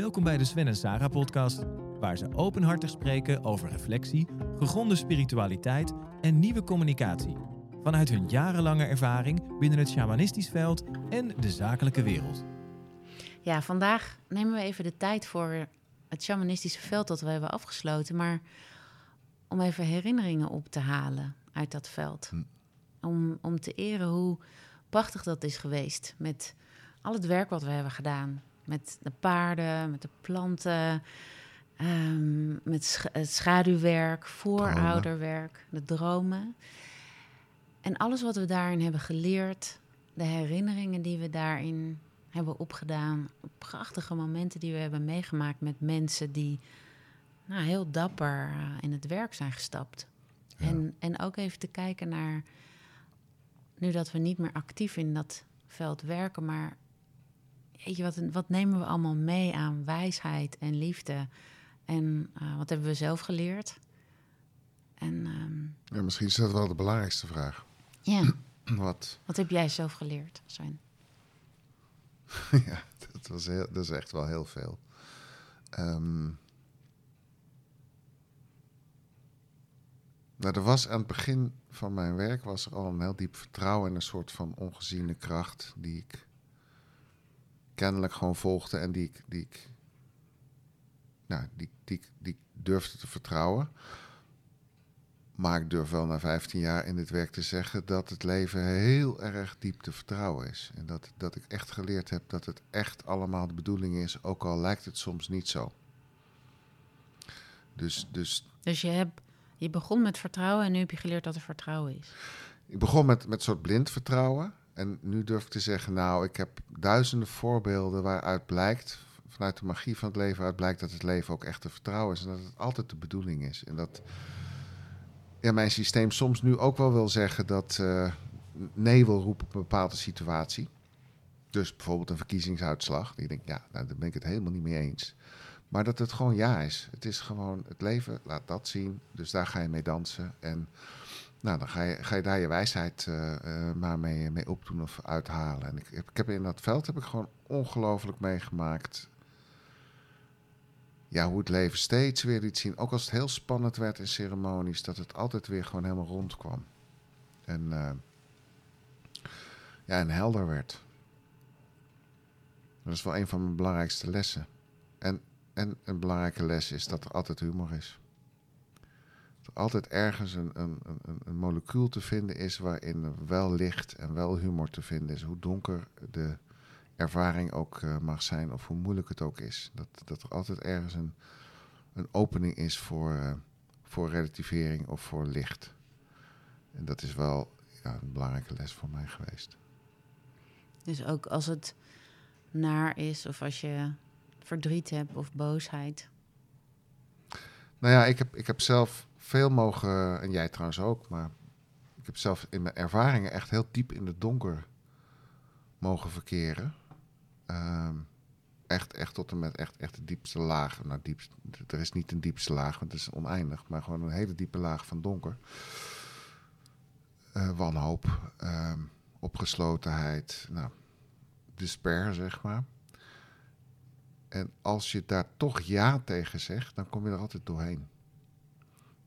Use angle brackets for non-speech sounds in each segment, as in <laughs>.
Welkom bij de Sven en Sarah podcast, waar ze openhartig spreken over reflectie, gegronde spiritualiteit en nieuwe communicatie. Vanuit hun jarenlange ervaring binnen het shamanistisch veld en de zakelijke wereld. Ja, vandaag nemen we even de tijd voor het shamanistische veld dat we hebben afgesloten, maar om even herinneringen op te halen uit dat veld. Om, om te eren hoe prachtig dat is geweest met al het werk wat we hebben gedaan. Met de paarden, met de planten, ehm, met sch- het schaduwwerk, voorouderwerk, de dromen. En alles wat we daarin hebben geleerd, de herinneringen die we daarin hebben opgedaan, prachtige momenten die we hebben meegemaakt met mensen die nou, heel dapper eh, in het werk zijn gestapt. Ja. En, en ook even te kijken naar, nu dat we niet meer actief in dat veld werken, maar wat, wat nemen we allemaal mee aan wijsheid en liefde? En eh, wat hebben we zelf geleerd? En ehm, Ja, misschien is dat wel de belangrijkste vraag. ja, <clears throat> Wat? wat heb jij zelf geleerd, Sven? <laughs> ja, dat, was heel, dat is echt wel heel veel. Ehm, nou, er was aan het begin van mijn werk was er al een heel diep vertrouwen in een soort van ongeziene kracht die ik kennelijk gewoon volgde en die ik, die ik, nou, die, die, die durfde te vertrouwen. Maar ik durf wel na 15 jaar in dit werk te zeggen dat het leven heel erg diep te vertrouwen is. En dat, dat ik echt geleerd heb dat het echt allemaal de bedoeling is, ook al lijkt het soms niet zo. Dus, dus Dus je, hebt, je begon met vertrouwen en nu heb je geleerd dat er vertrouwen is. ik begon met, met een soort blind vertrouwen. En nu durf ik te zeggen, nou, ik heb duizenden voorbeelden waaruit blijkt, vanuit de magie van het leven uit blijkt dat het leven ook echt te vertrouwen is. En dat het altijd de bedoeling is. En dat ja, mijn systeem soms nu ook wel wil zeggen dat eh, nee wil roepen op een bepaalde situatie. Dus bijvoorbeeld een verkiezingsuitslag. Ik denk, ja, nou, daar ben ik het helemaal niet mee eens. Maar dat het gewoon ja is. Het is gewoon het leven, laat dat zien. Dus daar ga je mee dansen. En nou, dan ga je, ga je daar je wijsheid eh, eh, maar mee, mee opdoen of uithalen. En ik, heb- ik heb in dat veld heb ik gewoon ongelooflijk meegemaakt. Ja, hoe het leven steeds weer liet zien. Ook als het heel spannend werd in ceremonies, dat het altijd weer gewoon helemaal rondkwam. En, eh, ja, en helder werd. Dat is wel een van mijn belangrijkste lessen. En, en een belangrijke les is dat er altijd humor is altijd ergens een, een, een, een molecuul te vinden is waarin wel licht en wel humor te vinden is. Hoe donker de ervaring ook eh, mag zijn of hoe moeilijk het ook is. Dat, dat er altijd ergens een, een opening is voor, eh, voor relativering of voor licht. En dat is wel ja, een belangrijke les voor mij geweest. Dus ook als het naar is of als je verdriet hebt of boosheid. Nou ja, ik heb, ik heb zelf veel mogen, en jij trouwens ook, maar ik heb zelf in mijn ervaringen echt heel diep in het donker mogen verkeren. Ehm, echt, echt tot en met echt, echt de diepste laag. Nou, diepst, er is niet een diepste laag, want het is oneindig, maar gewoon een hele diepe laag van donker. Eh, wanhoop, ehm, opgeslotenheid, nou, despair, zeg maar. En als je daar toch ja tegen zegt, dan kom je er altijd doorheen.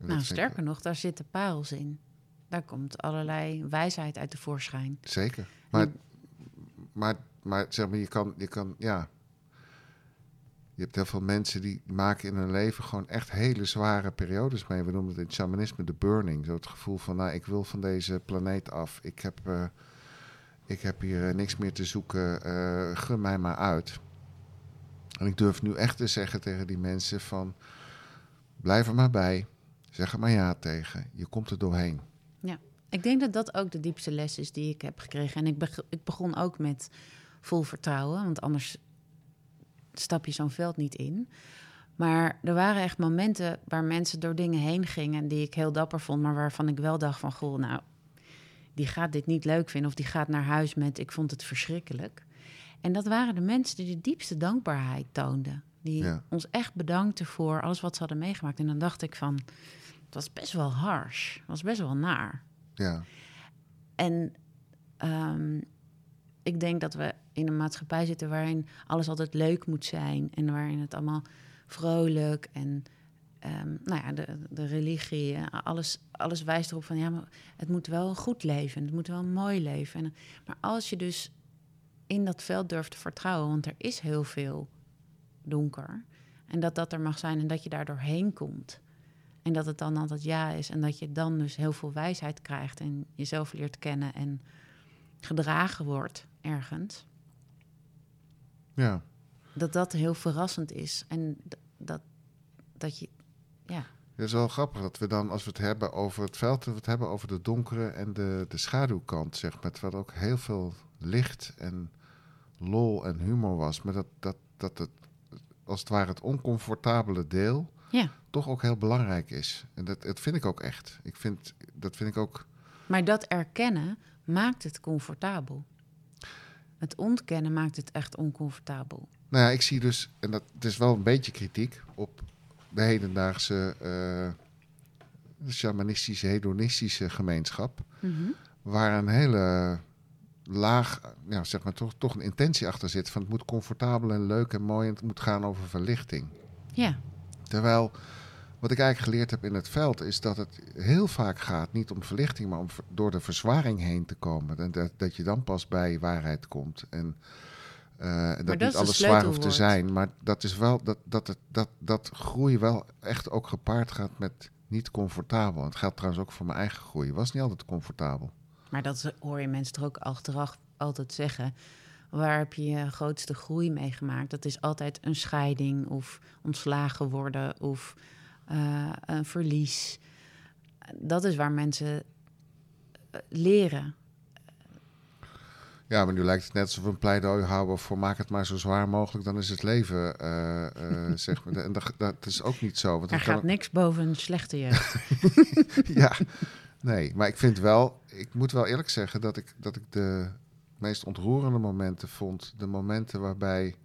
Nou, ik- sterker nog, daar zitten parels in. Daar komt allerlei wijsheid uit tevoorschijn. Zeker. Maar, maar, maar zeg maar, je kan, je kan, ja. Je hebt heel veel mensen die maken in hun leven gewoon echt hele zware periodes mee. We noemen het in het shamanisme de burning. Zo het gevoel van, nou, ik wil van deze planeet af. Ik heb, eh, ik heb hier eh, niks meer te zoeken. eh, gun mij maar uit. En ik durf nu echt te zeggen tegen die mensen van, blijf er maar bij. Zeg er maar ja tegen. Je komt er doorheen. Ik denk dat dat ook de diepste les is die ik heb gekregen. En ik, ik begon ook met vol vertrouwen, want anders stap je zo'n veld niet in. Maar er waren echt momenten waar mensen door dingen heen gingen die ik heel dapper vond, maar waarvan ik wel dacht van, goh, nou, die gaat dit niet leuk vinden of die gaat naar huis met, ik vond het verschrikkelijk. En dat waren de mensen die de diepste dankbaarheid toonden. Die Ja. ons echt bedankten voor alles wat ze hadden meegemaakt. En dan dacht ik van, het was best wel harsh, het was best wel naar. Ja, En ehm, ik denk dat we in een maatschappij zitten waarin alles altijd leuk moet zijn. En waarin het allemaal vrolijk en um, nou ja, de, de religie, alles, alles wijst erop van ja, maar het moet wel een goed leven, het moet wel een mooi leven. En, maar als je dus in dat veld durft te vertrouwen, want er is heel veel donker, en dat dat er mag zijn en dat je daar doorheen komt. En dat het dan altijd ja is en dat je dan dus heel veel wijsheid krijgt en jezelf leert kennen en gedragen wordt ergens. Ja. Dat dat heel verrassend is en dat, dat je ja. Het is wel grappig dat we dan, als we het hebben over het veld, we het hebben over de donkere en de, de schaduwkant, zeg maar. Terwijl ook heel veel licht en lol en humor was. Maar dat, dat, dat het, als het ware, het oncomfortabele deel ja. toch ook heel belangrijk is. En dat, dat vind ik ook echt. Ik vind, dat vind ik ook. Maar dat erkennen maakt het comfortabel. Het ontkennen maakt het echt oncomfortabel. Nou ja, ik zie dus, en dat het is wel een beetje kritiek op de hedendaagse uh, shamanistische, hedonistische gemeenschap. Mhm. Waar een hele laag, ja, zeg maar, toch, toch een intentie achter zit. Van het moet comfortabel en leuk en mooi en het moet gaan over verlichting. Ja. Terwijl, wat ik eigenlijk geleerd heb in het veld, is dat het heel vaak gaat niet om verlichting, maar om door de verzwaring heen te komen. En dat, dat je dan pas bij waarheid komt. En uh, dat, niet alles zwaar hoeft te zijn. Maar dat is wel dat, dat, het, dat, dat groei wel echt ook gepaard gaat met niet comfortabel. Het geldt trouwens ook voor mijn eigen groei. Was niet altijd comfortabel. Maar dat hoor je mensen toch ook achteraf altijd zeggen. Waar heb je je grootste groei meegemaakt? Dat is altijd een scheiding of ontslagen worden of uh, een verlies. Dat is waar mensen eh, leren. Ja, maar nu lijkt het net alsof we een pleidooi houden voor maak het maar zo zwaar mogelijk, dan is het leven, uh, uh, <laughs> zeg maar. En dat, dat, is ook niet zo. Want er gaat niks boven een slechte jeugd. <laughs> ja, nee, maar ik vind wel, ik moet wel eerlijk zeggen dat ik, dat ik de meest ontroerende momenten vond, de momenten waarbij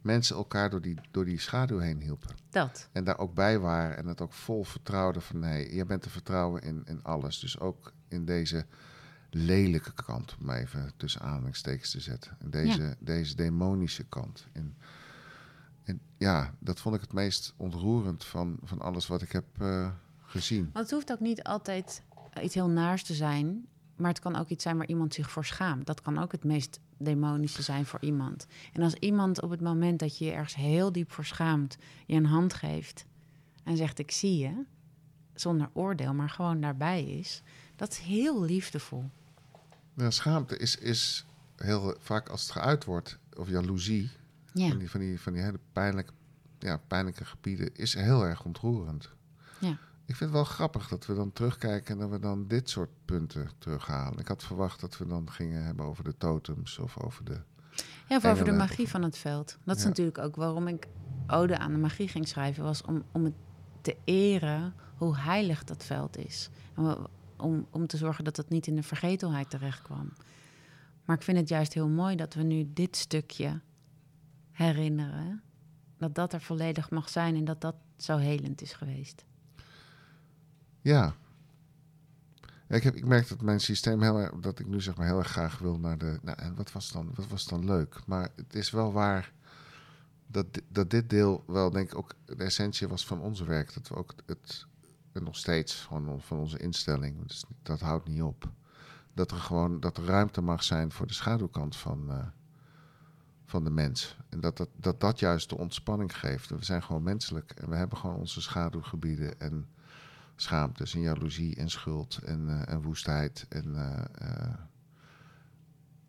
mensen elkaar door die, door die schaduw heen hielpen. Dat. En daar ook bij waren en het ook vol vertrouwden van nee, je bent te vertrouwen in, in alles. Dus ook in deze lelijke kant, om even tussen aanhalingstekens te zetten. Deze, deze demonische kant. En, en ja, dat vond ik het meest ontroerend van, van alles wat ik heb uh, gezien. Want het hoeft ook niet altijd iets heel naars te zijn, maar het kan ook iets zijn waar iemand zich voor schaamt. Dat kan ook het meest demonische zijn voor iemand. En als iemand op het moment dat je je ergens heel diep voor schaamt, je een hand geeft en zegt: Ik zie je, zonder oordeel, maar gewoon daarbij is, dat is heel liefdevol. Ja, schaamte is, is heel vaak als het geuit wordt, of jaloezie, ja. van, die, van, die, van die hele pijnlijke, ja, pijnlijke gebieden, is heel erg ontroerend. Ja. Ik vind het wel grappig dat we dan terugkijken en dat we dan dit soort punten terughalen. Ik had verwacht dat we dan gingen hebben over de totems of over de. Ja, of over de magie van het veld. Dat is natuurlijk ook waarom ik Ode aan de magie ging schrijven, was om, om het te eren hoe heilig dat veld is. En om, om te zorgen dat het niet in de vergetelheid terecht kwam. Maar ik vind het juist heel mooi dat we nu dit stukje herinneren. Dat dat er volledig mag zijn en dat dat zo helend is geweest. Ja. ik, heb, ik merk dat mijn systeem heel erg, dat ik nu zeg maar heel erg graag wil naar de. Nou, en wat was dan, wat was dan leuk? Maar het is wel waar dat, dat dit deel wel, denk ik, ook de essentie was van onze werk. Dat we ook het, en nog steeds gewoon van onze instelling. Dus dat houdt niet op. Dat er gewoon dat er ruimte mag zijn voor de schaduwkant van, uh, van de mens. En dat dat, dat dat juist de ontspanning geeft. We zijn gewoon menselijk en we hebben gewoon onze schaduwgebieden en schaamtes en jaloezie en schuld en, uh, en woestheid. En uh,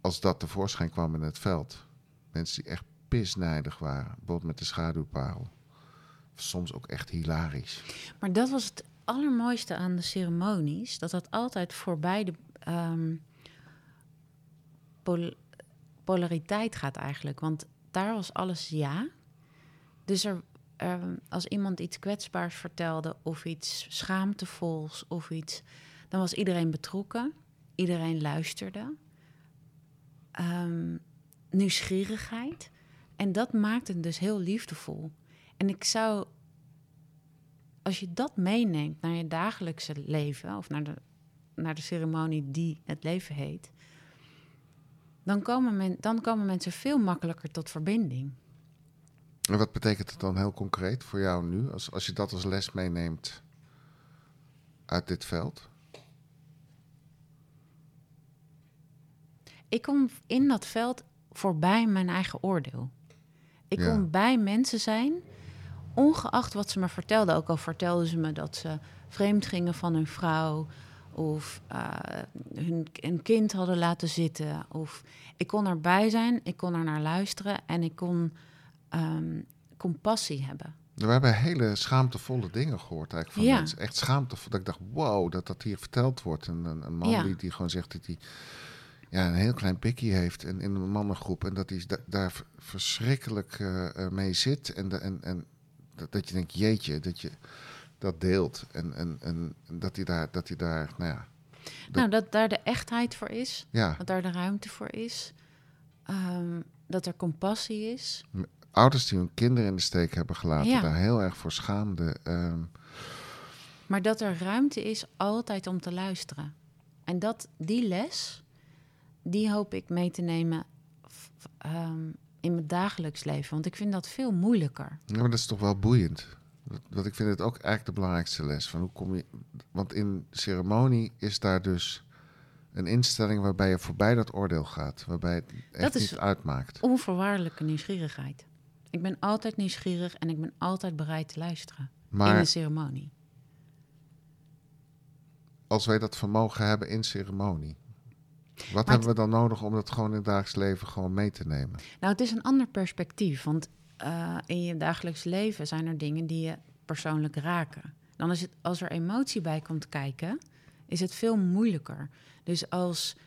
als dat tevoorschijn kwam in het veld, mensen die echt pisnijdig waren, bijvoorbeeld met de schaduwparel soms ook echt hilarisch. Maar dat was het allermooiste aan de ceremonies, dat dat altijd voorbij de um, polariteit gaat eigenlijk. Want daar was alles ja. Dus er, um, als iemand iets kwetsbaars vertelde of iets schaamtevols of iets, dan was iedereen betrokken. Iedereen luisterde. Um, nieuwsgierigheid. En dat maakt het dus heel liefdevol. En ik zou als je dat meeneemt naar je dagelijkse leven of naar de, naar de ceremonie die het leven heet, dan komen, men, dan komen mensen veel makkelijker tot verbinding. En wat betekent het dan heel concreet voor jou nu, als, als je dat als les meeneemt uit dit veld? Ik kom in dat veld voorbij mijn eigen oordeel. Ik Ja. kon bij mensen zijn, ongeacht wat ze me vertelden. Ook al vertelden ze me dat ze vreemd gingen van hun vrouw... of eh, hun een kind hadden laten zitten. Of, ik kon erbij zijn, ik kon er naar luisteren... en ik kon ehm, compassie hebben. We hebben hele schaamtevolle dingen gehoord eigenlijk van Ja. mensen. Echt schaamtevol. Dat ik dacht, wow, dat dat hier verteld wordt. En een, een man Ja. die, die gewoon zegt dat hij ja, een heel klein pikkie heeft in, in een mannengroep. En dat hij da- daar verschrikkelijk eh, eh, mee zit. En, de, en, en dat, dat je denkt, jeetje, dat je dat deelt. En, en, en dat, hij daar, dat hij daar, nou ja, Nou, dat daar de echtheid voor is, ja. dat daar de ruimte voor is... ehm, dat er compassie is. Ouders die hun kinderen in de steek hebben gelaten, Ja. daar heel erg voor schaamden. ehm, Maar dat er ruimte is altijd om te luisteren. En dat, die les, die hoop ik mee te nemen f- ehm, in mijn dagelijks leven. Want ik vind dat veel moeilijker. Ja, maar dat is toch wel boeiend. Dat- Want ik vind het ook eigenlijk de belangrijkste les. Van hoe kom je, want in ceremonie is daar dus een instelling waarbij je voorbij dat oordeel gaat. Waarbij het echt Dat is- niet uitmaakt. Onvoorwaardelijke nieuwsgierigheid. Ik ben altijd nieuwsgierig en ik ben altijd bereid te luisteren. in Maar een ceremonie. als wij dat vermogen hebben in ceremonie. Wat Maar hebben we dan nodig om dat gewoon in het dagelijks leven gewoon mee te nemen? Nou, het is een ander perspectief. Want eh, in je dagelijks leven zijn er dingen die je persoonlijk raken. Dan is het, als er emotie bij komt kijken, is het veel moeilijker. Dus als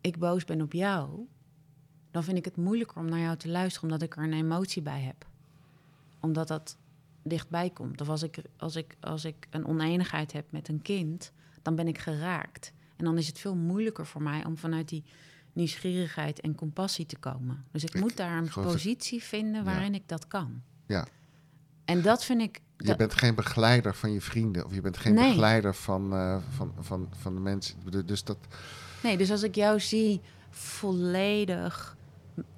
ik boos ben op jou, dan vind ik het moeilijker om naar jou te luisteren, omdat ik er een emotie bij heb. Omdat dat dichtbij komt. Of als ik, als ik, als ik een oneenigheid heb met een kind, dan ben ik geraakt. En dan is het veel moeilijker voor mij om vanuit die nieuwsgierigheid en compassie te komen. Dus ik, Ik moet daar een positie vinden waarin ik dat kan. Ja. En dat vind ik. Je bent geen begeleider van je vrienden. Of je bent geen Nee. begeleider van, eh, van, van, van de mensen. Dus dat, Nee, dus als ik jou zie volledig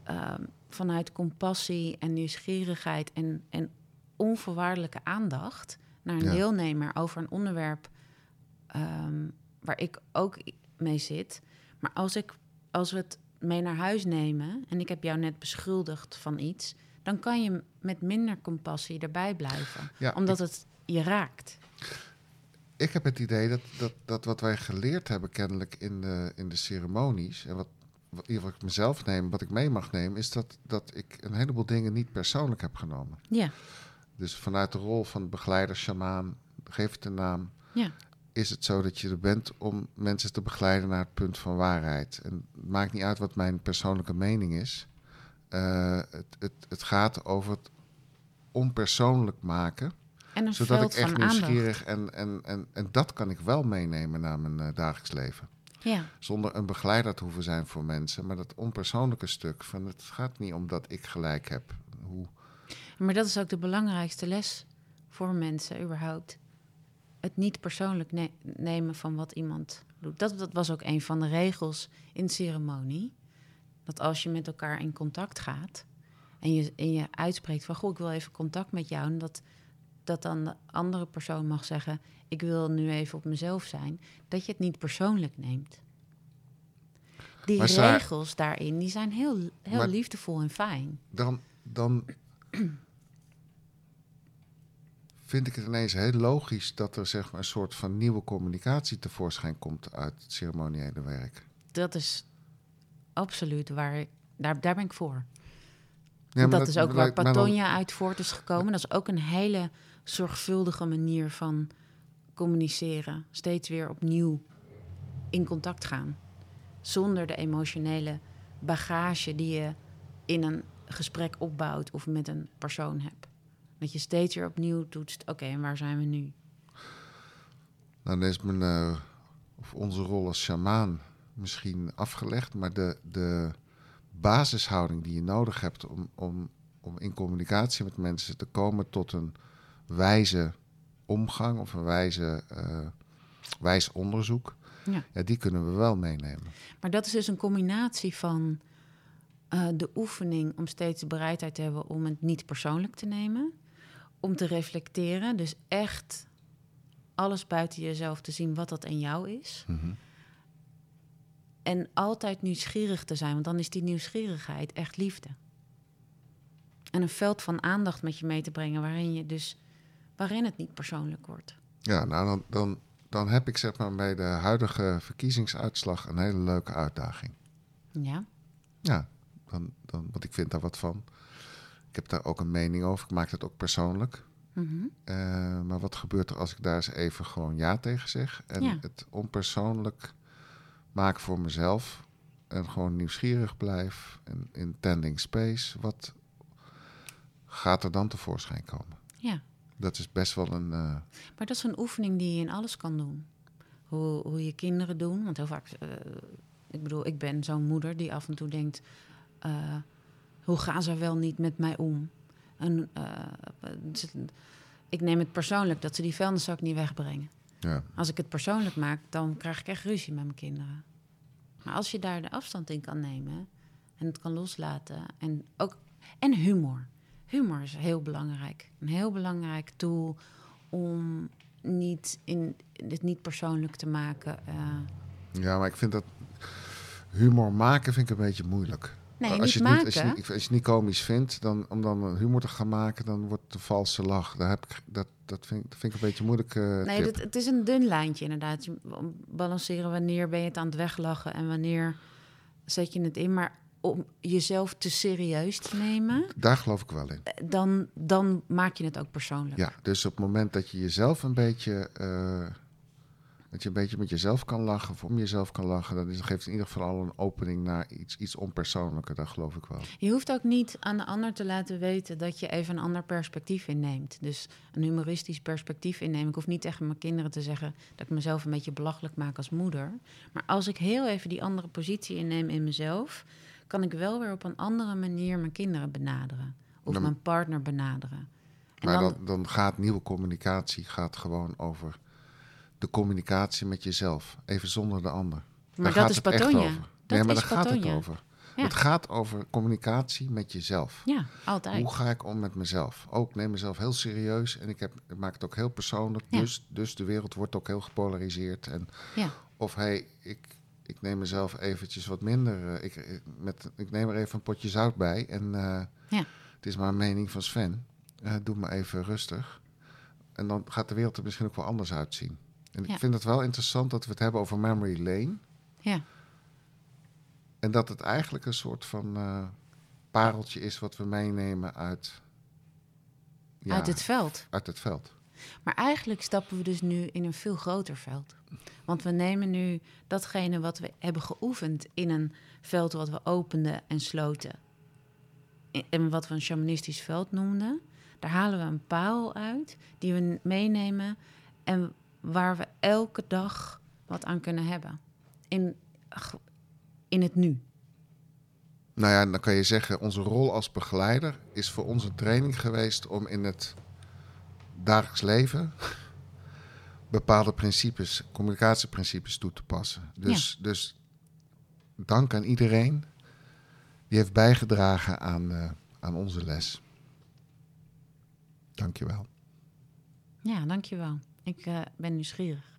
ehm, vanuit compassie en nieuwsgierigheid en, en onvoorwaardelijke aandacht naar een Ja. deelnemer over een onderwerp ehm, waar ik ook mee zit. Maar als, ik, als we het mee naar huis nemen en ik heb jou net beschuldigd van iets, dan kan je met minder compassie erbij blijven, ja, omdat het je raakt. ik heb het idee dat, dat, dat wat wij geleerd hebben kennelijk in de, in de ceremonies... en wat, wat, geval ik mezelf neem, wat ik mee mag nemen... is dat, dat ik een heleboel dingen niet persoonlijk heb genomen. Ja, Dus vanuit de rol van begeleider, shamaan, geef het een naam... ja. is het zo dat je er bent om mensen te begeleiden naar het punt van waarheid. En het maakt niet uit wat mijn persoonlijke mening is. Eh, het, het, het gaat over het onpersoonlijk maken... Zodat ik echt nieuwsgierig en, en, en, en dat kan ik wel meenemen naar mijn eh, dagelijks leven. Ja. Zonder een begeleider te hoeven zijn voor mensen. Maar dat onpersoonlijke stuk van het gaat niet om dat ik gelijk heb. Hoe, Maar dat is ook de belangrijkste les voor mensen überhaupt. Het niet persoonlijk ne- nemen van wat iemand doet. Dat, dat was ook een van de regels in ceremonie. Dat als je met elkaar in contact gaat en je, en je uitspreekt van... goh, ik wil even contact met jou... en dat, dat dan de andere persoon mag zeggen... ik wil nu even op mezelf zijn... dat je het niet persoonlijk neemt. Die Maar regels daarin, die zijn heel, heel Maar- liefdevol en fijn. dan, dan vind ik het ineens heel logisch dat er zeg maar, een soort van nieuwe communicatie tevoorschijn komt uit het ceremoniële werk. dat is absoluut waar ik, daar, daar ben ik voor. Maar dat, is ook waar Patonia uit voort is gekomen. Dat is ook een hele zorgvuldige manier van communiceren. Steeds weer opnieuw in contact gaan. Zonder de emotionele bagage die je in een gesprek opbouwt of met een persoon hebt. Dat je steeds weer opnieuw toetst, oké, en waar zijn we nu? Nou, dan is mijn, eh, of onze rol als shamaan misschien afgelegd, maar de, de basishouding die je nodig hebt om, om, om in communicatie met mensen te komen tot een wijze omgang of een wijze, eh, wijs onderzoek, Ja. Ja, die kunnen we wel meenemen. Maar dat is dus een combinatie van eh, de oefening om steeds de bereidheid te hebben om het niet persoonlijk te nemen. Om te reflecteren, dus echt alles buiten jezelf te zien wat dat in jou is. Mhm. En altijd nieuwsgierig te zijn, want dan is die nieuwsgierigheid echt liefde. En een veld van aandacht met je mee te brengen waarin je dus waarin het niet persoonlijk wordt. Ja, nou dan, dan, dan heb ik zeg maar bij de huidige verkiezingsuitslag een hele leuke uitdaging. Ja, Ja, dan, dan, want ik vind daar wat van. Ik heb daar ook een mening over. Ik maak het ook persoonlijk. Eh, maar wat gebeurt er als ik daar eens even gewoon ja tegen zeg? En Ja. het onpersoonlijk maak voor mezelf. En gewoon nieuwsgierig blijf. En in tending space. Wat gaat er dan tevoorschijn komen? ja. Dat is best wel een... eh, Maar dat is een oefening die je in alles kan doen. Hoe, hoe je kinderen doen. Want heel vaak, eh, ik bedoel, ik ben zo'n moeder die af en toe denkt: eh, hoe gaan ze wel niet met mij om? En, ik neem het persoonlijk dat ze die vuilniszak niet wegbrengen. Ja. Als ik het persoonlijk maak, dan krijg ik echt ruzie met mijn kinderen. Maar als je daar de afstand in kan nemen en het kan loslaten en ook en humor. Humor is heel belangrijk. Een heel belangrijk tool om niet in dit niet persoonlijk te maken. eh. ja, maar ik vind dat... Humor maken vind ik een beetje moeilijk. Nee, als, niet je het maken. niet, als, je, niet- als je het niet komisch vindt, dan, om dan humor te gaan maken, dan wordt het een valse lach. Daar heb ik, dat, dat, vind, dat vind ik een beetje moeilijk. eh, nee, dat, het is een dun lijntje inderdaad. Je balanceren wanneer ben je het aan het weglachen en wanneer zet je het in. Maar om jezelf te serieus te nemen, Daar geloof ik wel in. dan, dan maak je het ook persoonlijk. Ja, dus op het moment dat je jezelf een beetje, eh, dat je een beetje met jezelf kan lachen of om jezelf kan lachen, is, geeft in ieder geval al een opening naar iets, iets onpersoonlijker. Dat geloof ik wel. Je hoeft ook niet aan de ander te laten weten dat je even een ander perspectief inneemt. Dus een humoristisch perspectief innemen. Ik hoef niet tegen mijn kinderen te zeggen dat ik mezelf een beetje belachelijk maak als moeder. Maar als ik heel even die andere positie inneem in mezelf, kan ik wel weer op een andere manier mijn kinderen benaderen. Of Dan- mijn partner benaderen. En Maar dan, dan, dan gaat nieuwe communicatie gaat gewoon over de communicatie met jezelf, even zonder de ander. maar Daar dat is Patonia. over. Dat nee, maar daar gaat het over. Ja. Het gaat over communicatie met jezelf. Ja, altijd. Hoe ga ik om met mezelf? Ook ik neem mezelf heel serieus en ik, heb, ik maak het ook heel persoonlijk. Ja. Dus, dus de wereld wordt ook heel gepolariseerd. En, Ja. Of hey, ik, ik neem mezelf eventjes wat minder. eh, ik, ik- met, ik neem er even een potje zout bij. En eh, Ja. het is maar een mening van Sven. Eh, doe maar even rustig. En dan gaat de wereld er misschien ook wel anders uitzien. En ik vind het wel interessant dat we het hebben over memory lane. Ja. En dat het eigenlijk een soort van eh, pareltje is wat we meenemen uit... ja, Uit het veld. uit het veld. Maar eigenlijk stappen we dus nu in een veel groter veld. Want we nemen nu datgene wat we hebben geoefend in een veld wat we openden en sloten. En wat we een shamanistisch veld noemden. Daar halen we een paal uit die we meenemen en waar we elke dag wat aan kunnen hebben. In, in het nu. Nou ja, dan kan je zeggen, onze rol als begeleider is voor ons een training geweest om in het dagelijks leven bepaalde principes, communicatieprincipes toe te passen. Dus, dus dank aan iedereen die heeft bijgedragen aan, eh, aan onze les. Dankjewel. Ja, dankjewel. Ik eh, ben nieuwsgierig.